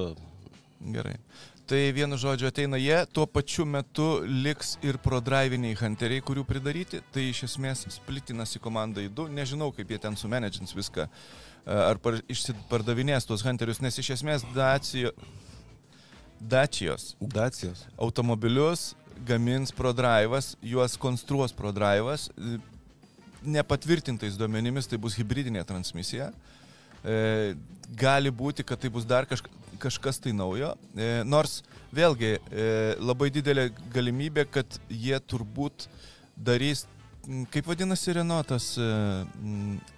Gerai. Tai vienu žodžiu ateina jie, tuo pačiu metu liks ir prodriviniai hunteriai, kurių pridaryti. Tai iš esmės splitinasi komanda į du. Nežinau, kaip jie ten sumenedžins viską. E, Ar par, išsipardavinės tuos hunterius, nes iš esmės Dacio, Dacijos Dacijos. automobilius gamins prodrivas, juos konstruos prodrivas. E, Nepatvirtintais duomenimis tai bus hybridinė transmisija. E, gali būti, kad tai bus dar kažk kažkas tai naujo. E, nors vėlgi e, labai didelė galimybė, kad jie turbūt darys kaip vadinasi Renaultas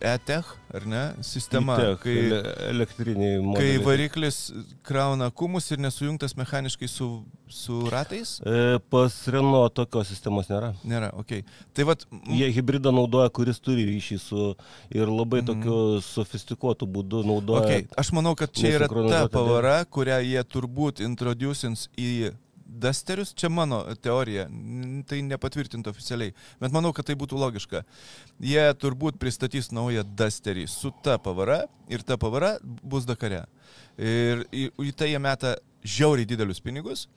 e-tech, ar ne, sistema, Tech, kai, ele- elektriniai kai modeliai. variklis krauna kumus ir nesujungtas mechaniškai su, su ratais? E, Pas Renault tokios sistemos nėra. Nėra, ok. Tai vad, Jie hybridą naudoja, kuris turi ryšį su ir labai Mhm. tokiu sofistikuotu būdu naudoja. Okay. Aš manau, kad čia yra ta pavara, kurią jie turbūt introducins į dasterius. Čia mano teorija, tai nepatvirtinta oficialiai, bet manau, kad tai būtų logiška. Jie turbūt pristatys naują dasterį su ta pavara ir ta pavara bus Dakare. Ir į, į tai jie meta žiauriai didelius pinigus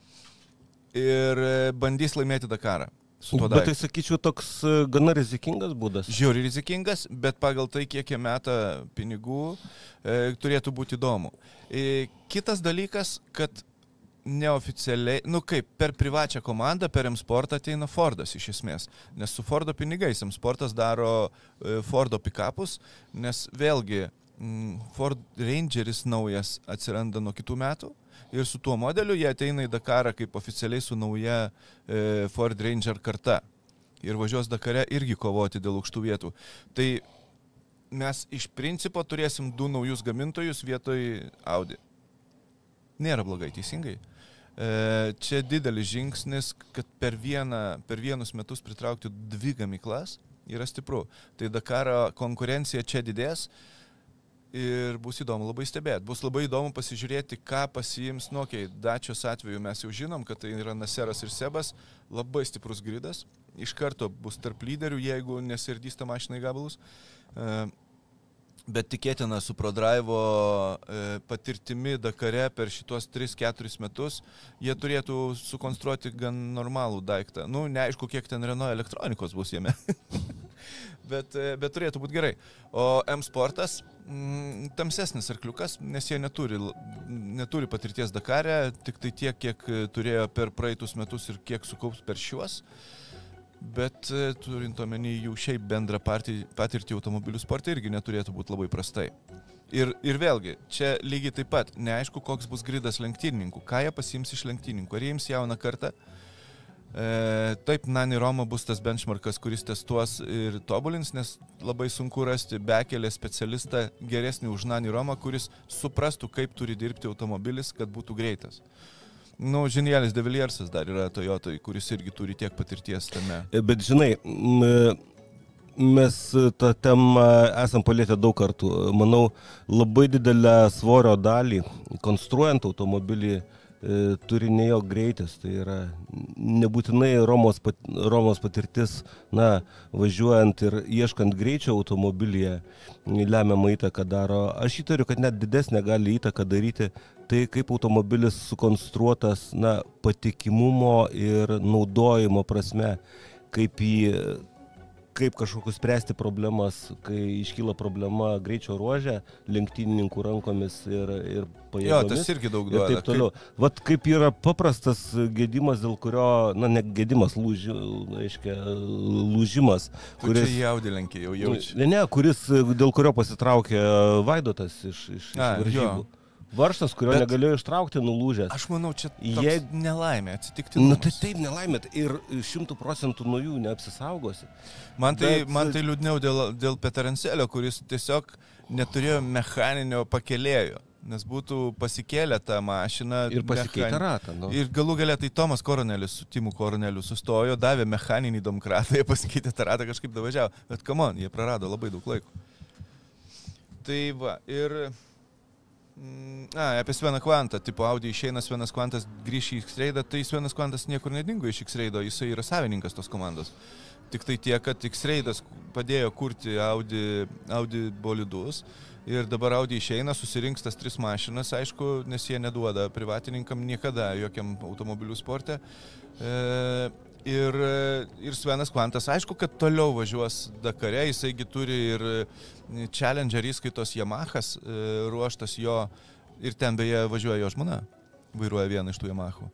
ir e, bandys laimėti Dakarą. Bet tai sakyčiau toks e, gana rizikingas būdas. Žiauriai rizikingas, bet pagal tai, kiek jie meta pinigų, e, turėtų būti įdomu. E, kitas dalykas, kad neoficialiai, nu kaip, per privačią komandą, per M-Sportą ateina Fordas iš esmės. Nes su Fordo pinigais M-Sportas daro e, Fordo pikapus, nes vėlgi mm, Ford Rangeris naujas atsiranda nuo kitų metų. Ir su tuo modeliu jie ateina į Dakarą kaip oficialiai su nauja e, Ford Ranger karta ir važiuos Dakare irgi kovoti dėl aukštų vietų. Tai mes iš principo turėsim du naujus gamintojus vietoj Audi. Nėra blogai, teisingai. E, čia didelis žingsnis, kad per, vieną, per vienus metus pritraukti dvi gamyklas yra stipru. Tai Dakaro konkurencija čia didės ir bus įdomu labai stebėti. Bus labai įdomu pasižiūrėti, ką pasiims, nu, okei, okay, Dačios atveju mes jau žinom, kad tai yra Naseras ir Sebas, labai stiprus gridas, iš karto bus tarp lyderių, jeigu nesirdys tą mašiną į gabalus. Bet tikėtina su ProDrive patirtimi Dakare per šitos 3-4 metus jie turėtų sukonstruoti gan normalų daiktą. Nu, neaišku, kiek ten Renault elektronikos bus jame. bet, e, bet turėtų būti gerai. O M Sportas mm, tamsesnis arkliukas, nes jie neturi, neturi patirties Dakare, tik tai tiek, kiek turėjo per praeitus metus ir kiek sukaups per šiuos. Bet e, turint omeny jų šiaip bendrą patirtį automobilių sporte irgi neturėtų būti labai prastai. Ir, ir vėlgi, čia lygiai taip pat neaišku, koks bus gridas lenktynininkų, ką jie pasiims iš lenktynininkų, ar jie jiems jauną kartą. E, taip, Nani Roma bus tas benchmarkas, kuris testuos ir tobulins, nes labai sunku rasti bekelę specialistą geresnį už Nani Roma, kuris suprastų, kaip turi dirbti automobilis, kad būtų greitas. Nu, Žinielis Deviliersas dar yra Toyotoj, kuris irgi turi tiek patirties tame. E, Bet žinai, mes tą temą esam palėtę daug kartų. Manau, labai didelę svorio dalį, konstruojant automobilį, e, turi ne jo greitis, tai yra nebūtinai Romos, pat, Romos patirtis, na, važiuojant ir ieškant greičio automobilyje, lemiamą įtaką daro. Aš įtariu, kad net didesnė gali įtaką daryti tai, kaip automobilis sukonstruotas, na, patikimumo ir naudojimo prasme, kaip jį kaip kažkokius spręsti problemas, kai iškyla problema greičio ruožė, lenktynininkų rankomis ir, ir Jo, pajėgomis. tas irgi daug Ir duoda. taip toliau. Vat kaip yra paprastas gedimas, dėl kurio, na, ne gedimas, lūži, aiškia, lūžimas, Kuris... kuris... Čia jaudilinkė jau jaučia. Ne, ne, kuris, dėl kurio pasitraukė Vaidotas iš, iš, iš A, varžybų. jo. Varžtas, kurio Bet- negalėjo ištraukti, nulūžęs. Aš manau, čia Jie- nelaimė atsitikti. Na nu, tai taip nelaimėt ir šimtų procentų nuo jų neapsisaugosi. Man tai, Bet- man tai liūdniau dėl, dėl Peterancelio, kuris tiesiog neturėjo mechaninio pakelėjo, nes būtų pasikėlę tą mašiną. Ir pasikeitė mechan- ratą. Nu. Ir galų galę tai Tomas Koronelis su Timu Koroneliu sustojo, davė mechaninį domkratą, jie pasikeitė tą ratą kažkaip davažiavo. Bet kamon, jie prarado labai daug laiko. Tai va, ir... mm, A, apie Sveną Kvantą, tipo Audi išeina Svenas Kvantas grįš į X-Raidą, tai Svenas Kvantas niekur nedingo iš X-Raido, jisai yra savininkas tos komandos. Tik tai tiek, kad X-Raidas padėjo kurti Audi, Audi bolidus ir dabar Audi išeina, susirinks tas tris mašinas, aišku, nes jie neduoda privatininkam niekada jokiam automobilių sporte. E, ir, ir Svenas Kvantas, aišku, kad toliau važiuos Dakare, jisaigi turi ir Challenger įskaitos Yamahas e, ruoštas jo ir ten beje važiuoja jo žmona, vairuoja vieną iš tų Yamahų.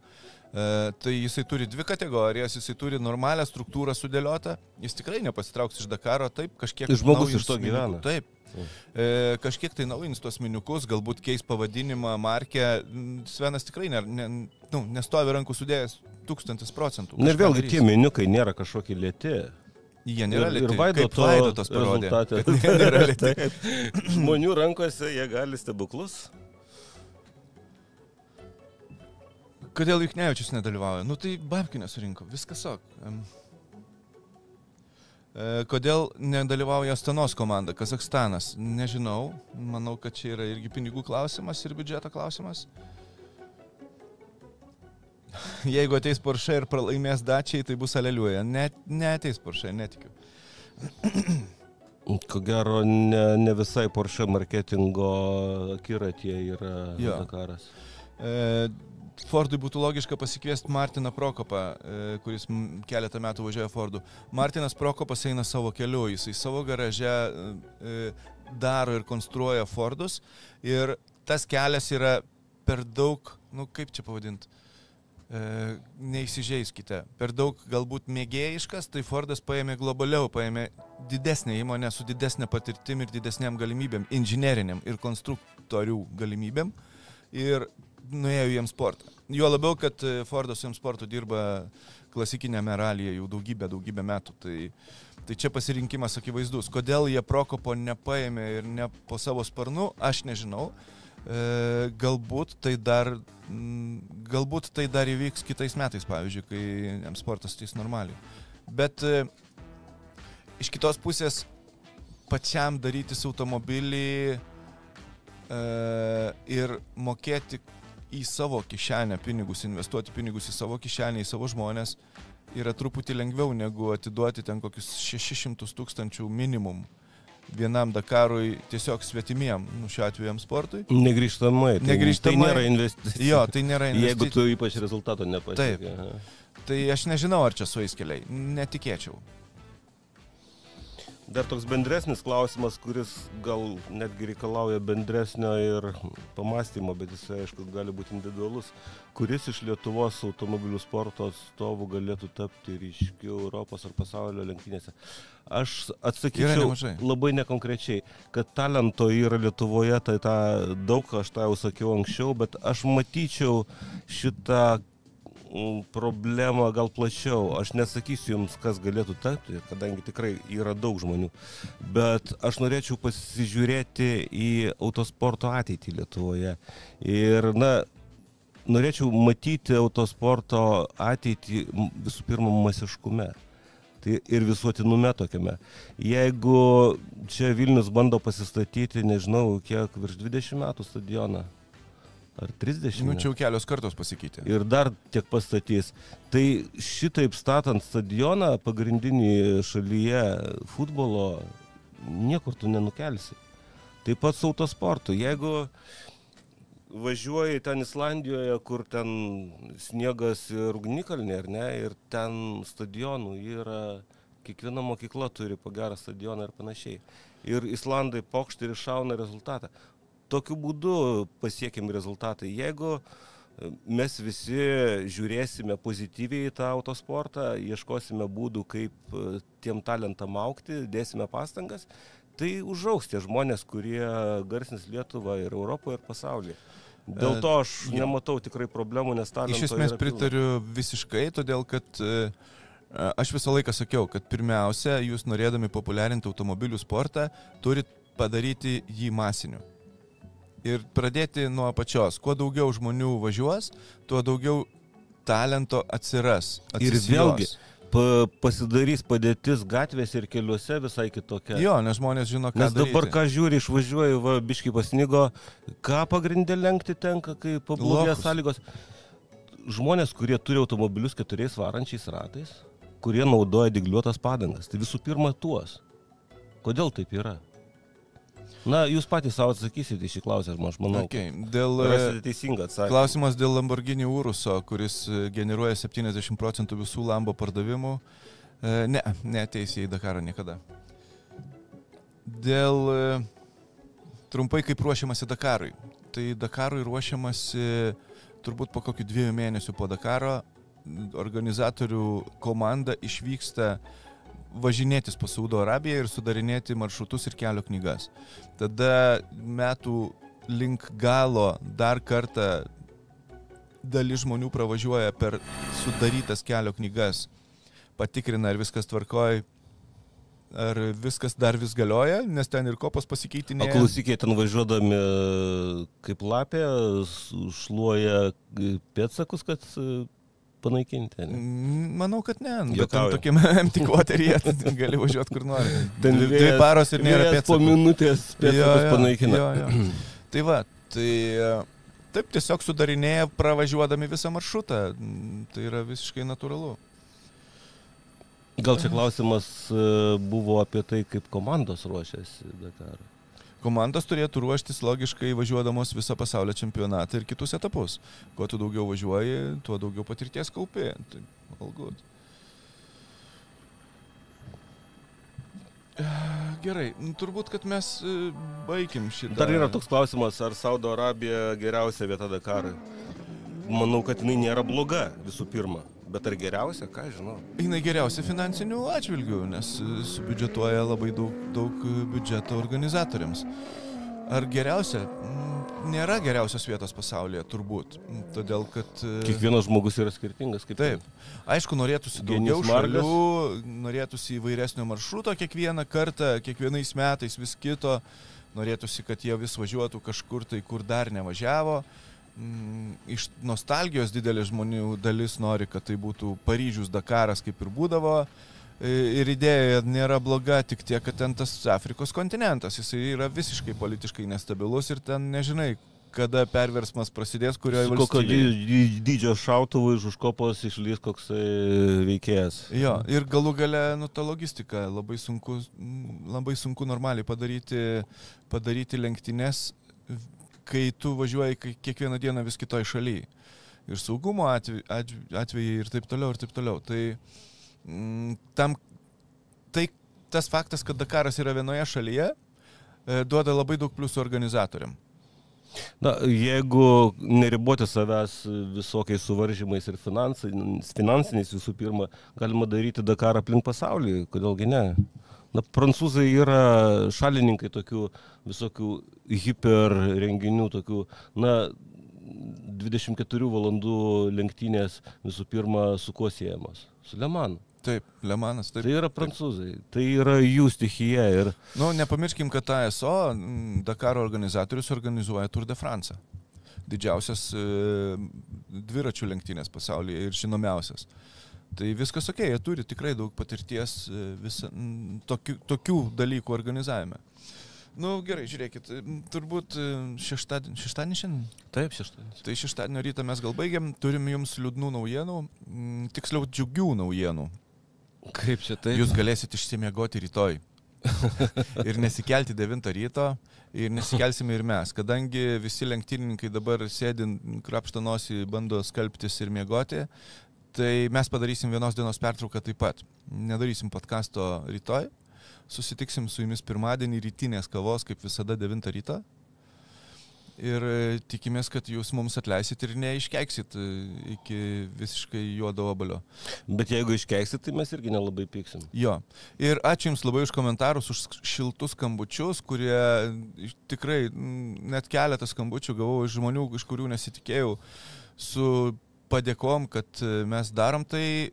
E, tai jisai turi dvi kategorijas, jisai turi normalią struktūrą sudėliotą, jis tikrai nepasitrauks iš Dakaro, taip, kažkiek... Žmogus naujins iš to gyvena. Taip. E, kažkiek tai naujins tuos miniukus, galbūt keis pavadinimą, markę. Svenas tikrai ne, ne, nu, nestovi rankų sudėjęs tūkstantis procentų. Na ir vėlgi darys. tie miniukai nėra kažkokie lėti. Jie nėra ir, lėti. ir Vaidoto Vaidotas parodė. nėra lėti. Žmonių rankose jie gali stebuklus. Kodėl Juknevičius nedalyvauja? Nu tai Babkinė surinko, viskas ok. Em. E, Kodėl nedalyvauja Stanos komanda, Kazakstanas? Nežinau, manau, kad čia yra irgi pinigų klausimas ir biudžeto klausimas. Jeigu ateis Porsche ir pralaimės dačiai, tai bus aleliuoja. Net, neteis Porsche, netikiu. Ko gero, ne, ne visai Porsche marketingo akiratie yra Jo. Dakaras. E, Fordui būtų logiška pasikviesti Martiną Prokopą, e, kuris keletą metų važiuoja Fordu. Martinas Prokopas eina savo keliu, jisai savo garaže e, e, daro ir konstruoja Fordus ir tas kelias yra per daug, nu kaip čia pavadinti, neįsižeiskite, per daug galbūt mėgėjiškas, tai Fordas paėmė globaliau, paėmė didesnę įmonę su didesnė patirtim ir didesniam galimybėm, inžineriniam ir konstruktorių galimybėm ir nuėjo į M-sportą. Juo labiau, kad e, Fordas su M-sportu dirba klasikinėme ralyje jau daugybę, daugybę metų. Tai, tai čia pasirinkimas akivaizdus. Kodėl jie Prokopo nepaėmė ir ne po savo sparnu, aš nežinau. E, galbūt tai dar, m, galbūt tai dar įvyks kitais metais, pavyzdžiui, kai M-sportas ateis normaliai. Bet e, iš kitos pusės pačiam darytis automobilį e, ir mokėti į savo kišenę pinigus, investuoti pinigus į savo kišenę, į savo žmonės yra truputį lengviau negu atiduoti ten kokius 600 tūkstančių minimum vienam Dakarui tiesiog svetimiem, nu šiuo atveju jam sportui. Negrįžtamai. Tai, Negrįžtamai. Tai nėra investicija. Jo, tai nėra Jeigu investicija. tu ypač rezultato nepasiekai. aha. Tai aš nežinau, ar čia sueis keliai. Netikėčiau. Dar toks bendresnis klausimas, kuris gal netgi reikalauja bendresnio ir pamastymo, bet jis, aišku, gali būti individualus. Kuris iš Lietuvos automobilių sporto atstovų galėtų tapti ryškiu Europos ar pasaulio lenktynėse? Aš atsakyčiau labai nekonkrečiai, kad talento yra Lietuvoje, tai tą daug, aš tą jau sakiau anksčiau, bet aš matyčiau šitą problemą gal plačiau. Aš nesakysiu jums, kas galėtų tapti, kadangi tikrai yra daug žmonių. Bet aš norėčiau pasižiūrėti į autosporto ateitį Lietuvoje. Ir, na, norėčiau matyti autosporto ateitį visų pirma masiškume. Tai ir visuotinume tokiame. Jeigu čia Vilnius bando pasistatyti, nežinau, kiek virš 20 metų stadioną, ar 30 Nu, čia jau kelios kartos pasikeitė. ir dar tiek pastatys. Tai šitaip statant stadioną pagrindinį šalyje futbolo, niekur tu nenukelsi. Taip pat su autosportu. Jeigu važiuoji ten Islandijoje, kur ten sniegas ir ugnikalnė, ar ne, ir ten stadionų yra, kiekviena mokykla turi po gerą stadioną ir panašiai. Ir Islandai pokštai ir iššauna rezultatą. Tokiu būdu pasiekime rezultatai. Jeigu e, mes visi žiūrėsime pozityviai į tą autosportą, ieškosime būdų, kaip e, tiem talentam aukti, dėsime pastangas, tai užaugs tie žmonės, kurie garsins Lietuvą ir Europoje, ir pasaulyje. Dėl E, to aš jo. nematau tikrai problemų, nes talento Iš esmės pritariu visiškai, todėl kad e, aš visą laiką sakiau, kad pirmiausia, jūs norėdami populiarinti automobilių sportą, turit padaryti jį masiniu. Ir pradėti nuo apačios. Kuo daugiau žmonių važiuos, tuo daugiau talento atsiras. Ir atsisijos. vėlgi, pa, pasidarys padėtis gatvėse ir keliuose visai kitokia. Jo, nes žmonės žino, ką Nes dabar daryti. ką žiūri, išvažiuoju, va, biški pasnigo, ką pagrindė lenkti tenka, kai pablogės Lokus. sąlygos. Žmonės, kurie turi automobilius keturiais varančiais ratais, kurie naudoja digliuotas padangas, tai visų pirma tuos. Kodėl taip yra? Na, jūs patys savo atsakysite į šį klausimą, aš manau. Okay. Dėl, e, teisingą atsakymą. Klausimas dėl Lamborghini Uruso, kuris e, generuoja 70 procentų visų Lambo pardavimų. E, Ne, neteis į Dakarą niekada. Dėl trumpai kaip ruošiamasi Dakarui. Tai Dakarui ruošiamasi turbūt po kokių dviejų mėnesių po Dakaro. Organizatorių komanda išvyksta važinėtis po Saudo Arabiją ir sudarinėti maršrutus ir kelio knygas. Tada metų link galo dar kartą dalis žmonių pravažiuoja per sudarytas kelio knygas, patikrina, ar viskas tvarkoj, ar viskas dar vis galioja, nes ten ir kopos O pasikeitinėja. klausykit, ten važiuodami kaip lapė, šluoja pėtsakus, kad e, panaikinti. Ne? Mm, Manau, kad ne. nu, Bet tokiame empty quarteryje tai gali važiuoti kur nori. Ten dvi, paros ir nėra vėjas Po pėdsakų. minutės pėtsakus panaikina. Jo, jo. Tai va, tai e, taip tiesiog sudarinėja pravažiuodami visą maršrutą. Mm, Tai yra visiškai natūralu. Gal čia klausimas e, buvo apie tai, kaip komandos ruošiasi Dakarą. Komandos turėtų ruoštis logiškai važiuodamos visą pasaulio čempionatą ir kitus etapus. Kuo tu daugiau važiuoji, tuo daugiau patirties kaupi. Tai good. Gerai, nu, turbūt, kad mes e, baigim šitą. Dar yra toks klausimas, ar Saudo Arabija geriausia vieta Dakarui. Manau, kad jinai nėra bloga visų pirma. Bet ar geriausia, ką žinau. Jinai geriausia finansinių atžvilgių, nes e, subiudžetuoja labai daug, daug e, biudžeto organizatoriams. Ar geriausia? Mm, Nėra geriausios vietos pasaulyje, turbūt. Mm, Todėl, kad... e, Kiekvienas žmogus yra skirtingas, kaip Taip. Aišku, norėtųsi daugiau šalių, norėtųsi įvairesnio maršruto kiekvieną kartą, kiekvienais metais vis kito, norėtųsi, kad jie vis važiuotų kažkur tai, kur dar nevažiavo. Mm, Iš nostalgijos didelė žmonių dalis nori, kad tai būtų Paryžius, Dakaras, kaip ir būdavo. E, Ir idėja nėra bloga, tik tiek, kad ten tas Afrikos kontinentas, jisai yra visiškai politiškai nestabilus ir ten nežinai, kada perversmas prasidės, kurioje Su kokio valstybėje. dy- dy- dydžio šautuvu iš užkopos išlys koks veikėjas. Jo, ir galų gale, nu, ta logistika, labai sunku, labai sunku normaliai padaryti, padaryti lenktynės, kai tu važiuoji kiekvieną dieną vis kitoj šalyje. Ir saugumo atve- atve- atvejai ir taip toliau, ir taip toliau. Tai mm, tam, tai tas faktas, kad Dakaras yra vienoje šalyje, e, duoda labai daug pliusų organizatoriam. Na, jeigu neriboti savęs visokiais suvaržymais ir finansiniais, finansiniais visų pirma, galima daryti Dakarą aplink pasaulį, kodėlgi ne? Na, prancūzai yra šalininkai tokių visokių hiper renginių, tokių, na, 24 valandų lenktynės visų pirma su kuo siejamos? Su Lemanu. Taip, Lemanas, taip. Tai yra prancūzai, tai yra jų stichija ir Nu, nepamirškim, kad ASO mm, Dakaro organizatorius organizuoja Tour de France. Didžiausias e, dviračių lenktynės pasaulyje ir žinomiausias. Tai viskas ok, jie turi tikrai daug patirties e, visa, tokių, tokių dalykų organizavime. Nu gerai, žiūrėkit, turbūt šeštadienį, šeštadienį šiandien. taip šeštadienis. Tai šeštadienio rytą mes gal baigiam, turim jums liūdnų naujienų, tiksliau džiugių naujienų. Kaip čia tai? Jūs galėsit išsimiegoti rytoj. ir nesikelti 9 ryto, ir nesikelsime ir mes, kadangi visi lenktynininkai dabar sėdint, krapšto nosį, bando skalbtis ir miegoti, tai mes padarysim vienos dienos pertrauką taip pat. Nedarysim podkasto rytoj, susitiksim su jumis pirmadienį rytinės kavos, kaip visada 9 ryto. Ir e, tikimės, kad jūs mums atleisit ir neiškeiksit e, iki visiškai juodo obalio. Bet jeigu iškeiksit, tai mes irgi nelabai pyksim. Jo. Ir ačiū Jums labai už komentarus, už šiltus skambučius, kurie iš- tikrai net keletą skambučių gavau iš žmonių, iš kurių nesitikėjau, su padėkom, kad e, mes darom tai,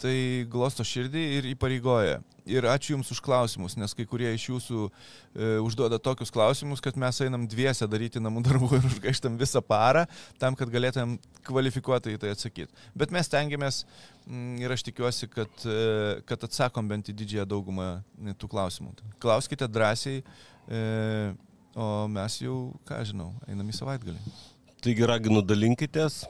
tai glosto širdį ir įpareigoja. Ir ačiū Jums už klausimus, nes kai kurie iš Jūsų e, užduoda tokius klausimus, kad mes einam dviese daryti namų darbų ir užgaištam visą parą, tam, kad galėtumėm kvalifikuotai tai atsakyti. Bet mes tengiamės mm, ir aš tikiuosi, kad, e, kad atsakom bent į didžiąją daugumą e, tų klausimų. Klauskite drąsiai, e, o mes jau, ką žinau, einam į savaitgalį. Taigi raginu dalinkitės,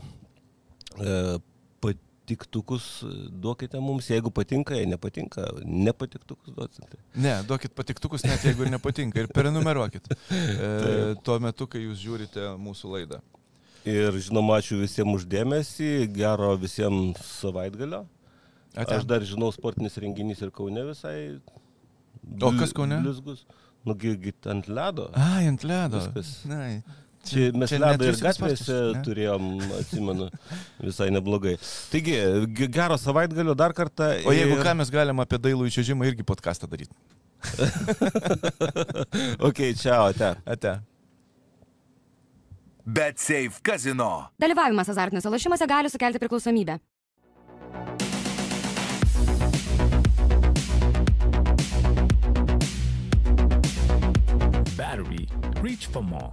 patiktukus duokite mums, jeigu patinka, jei nepatinka, nepatiktukus duosite. Ne, duokit patiktukus, net jeigu ir nepatinka, ir prenumeruokit e, tuo metu, kai jūs žiūrite mūsų laidą. Ir žinoma, ačiū visiems uždėmesį, gero visiems savaitgalio. Ate. Aš dar žinau, sportinis renginys ir Kaune visai. O kas Kaune? Blizgus. Nugi ant ledo. Ai, ant ledo. Viskas. Na, Čia mes čia ledą ir gatvėse ne? turėjom, atsimenu, visai neblogai. Taigi, ge- gero savaitgalio dar kartą. o jeigu ir- ką, mes galim apie dailų įčiažimą irgi podcastą daryti. ok, čia, ate. Ate. Bet Safe Casino. Dalyvavimas azartiniuose lošimuose gali sukelti priklausomybę. Battery. Reach for more.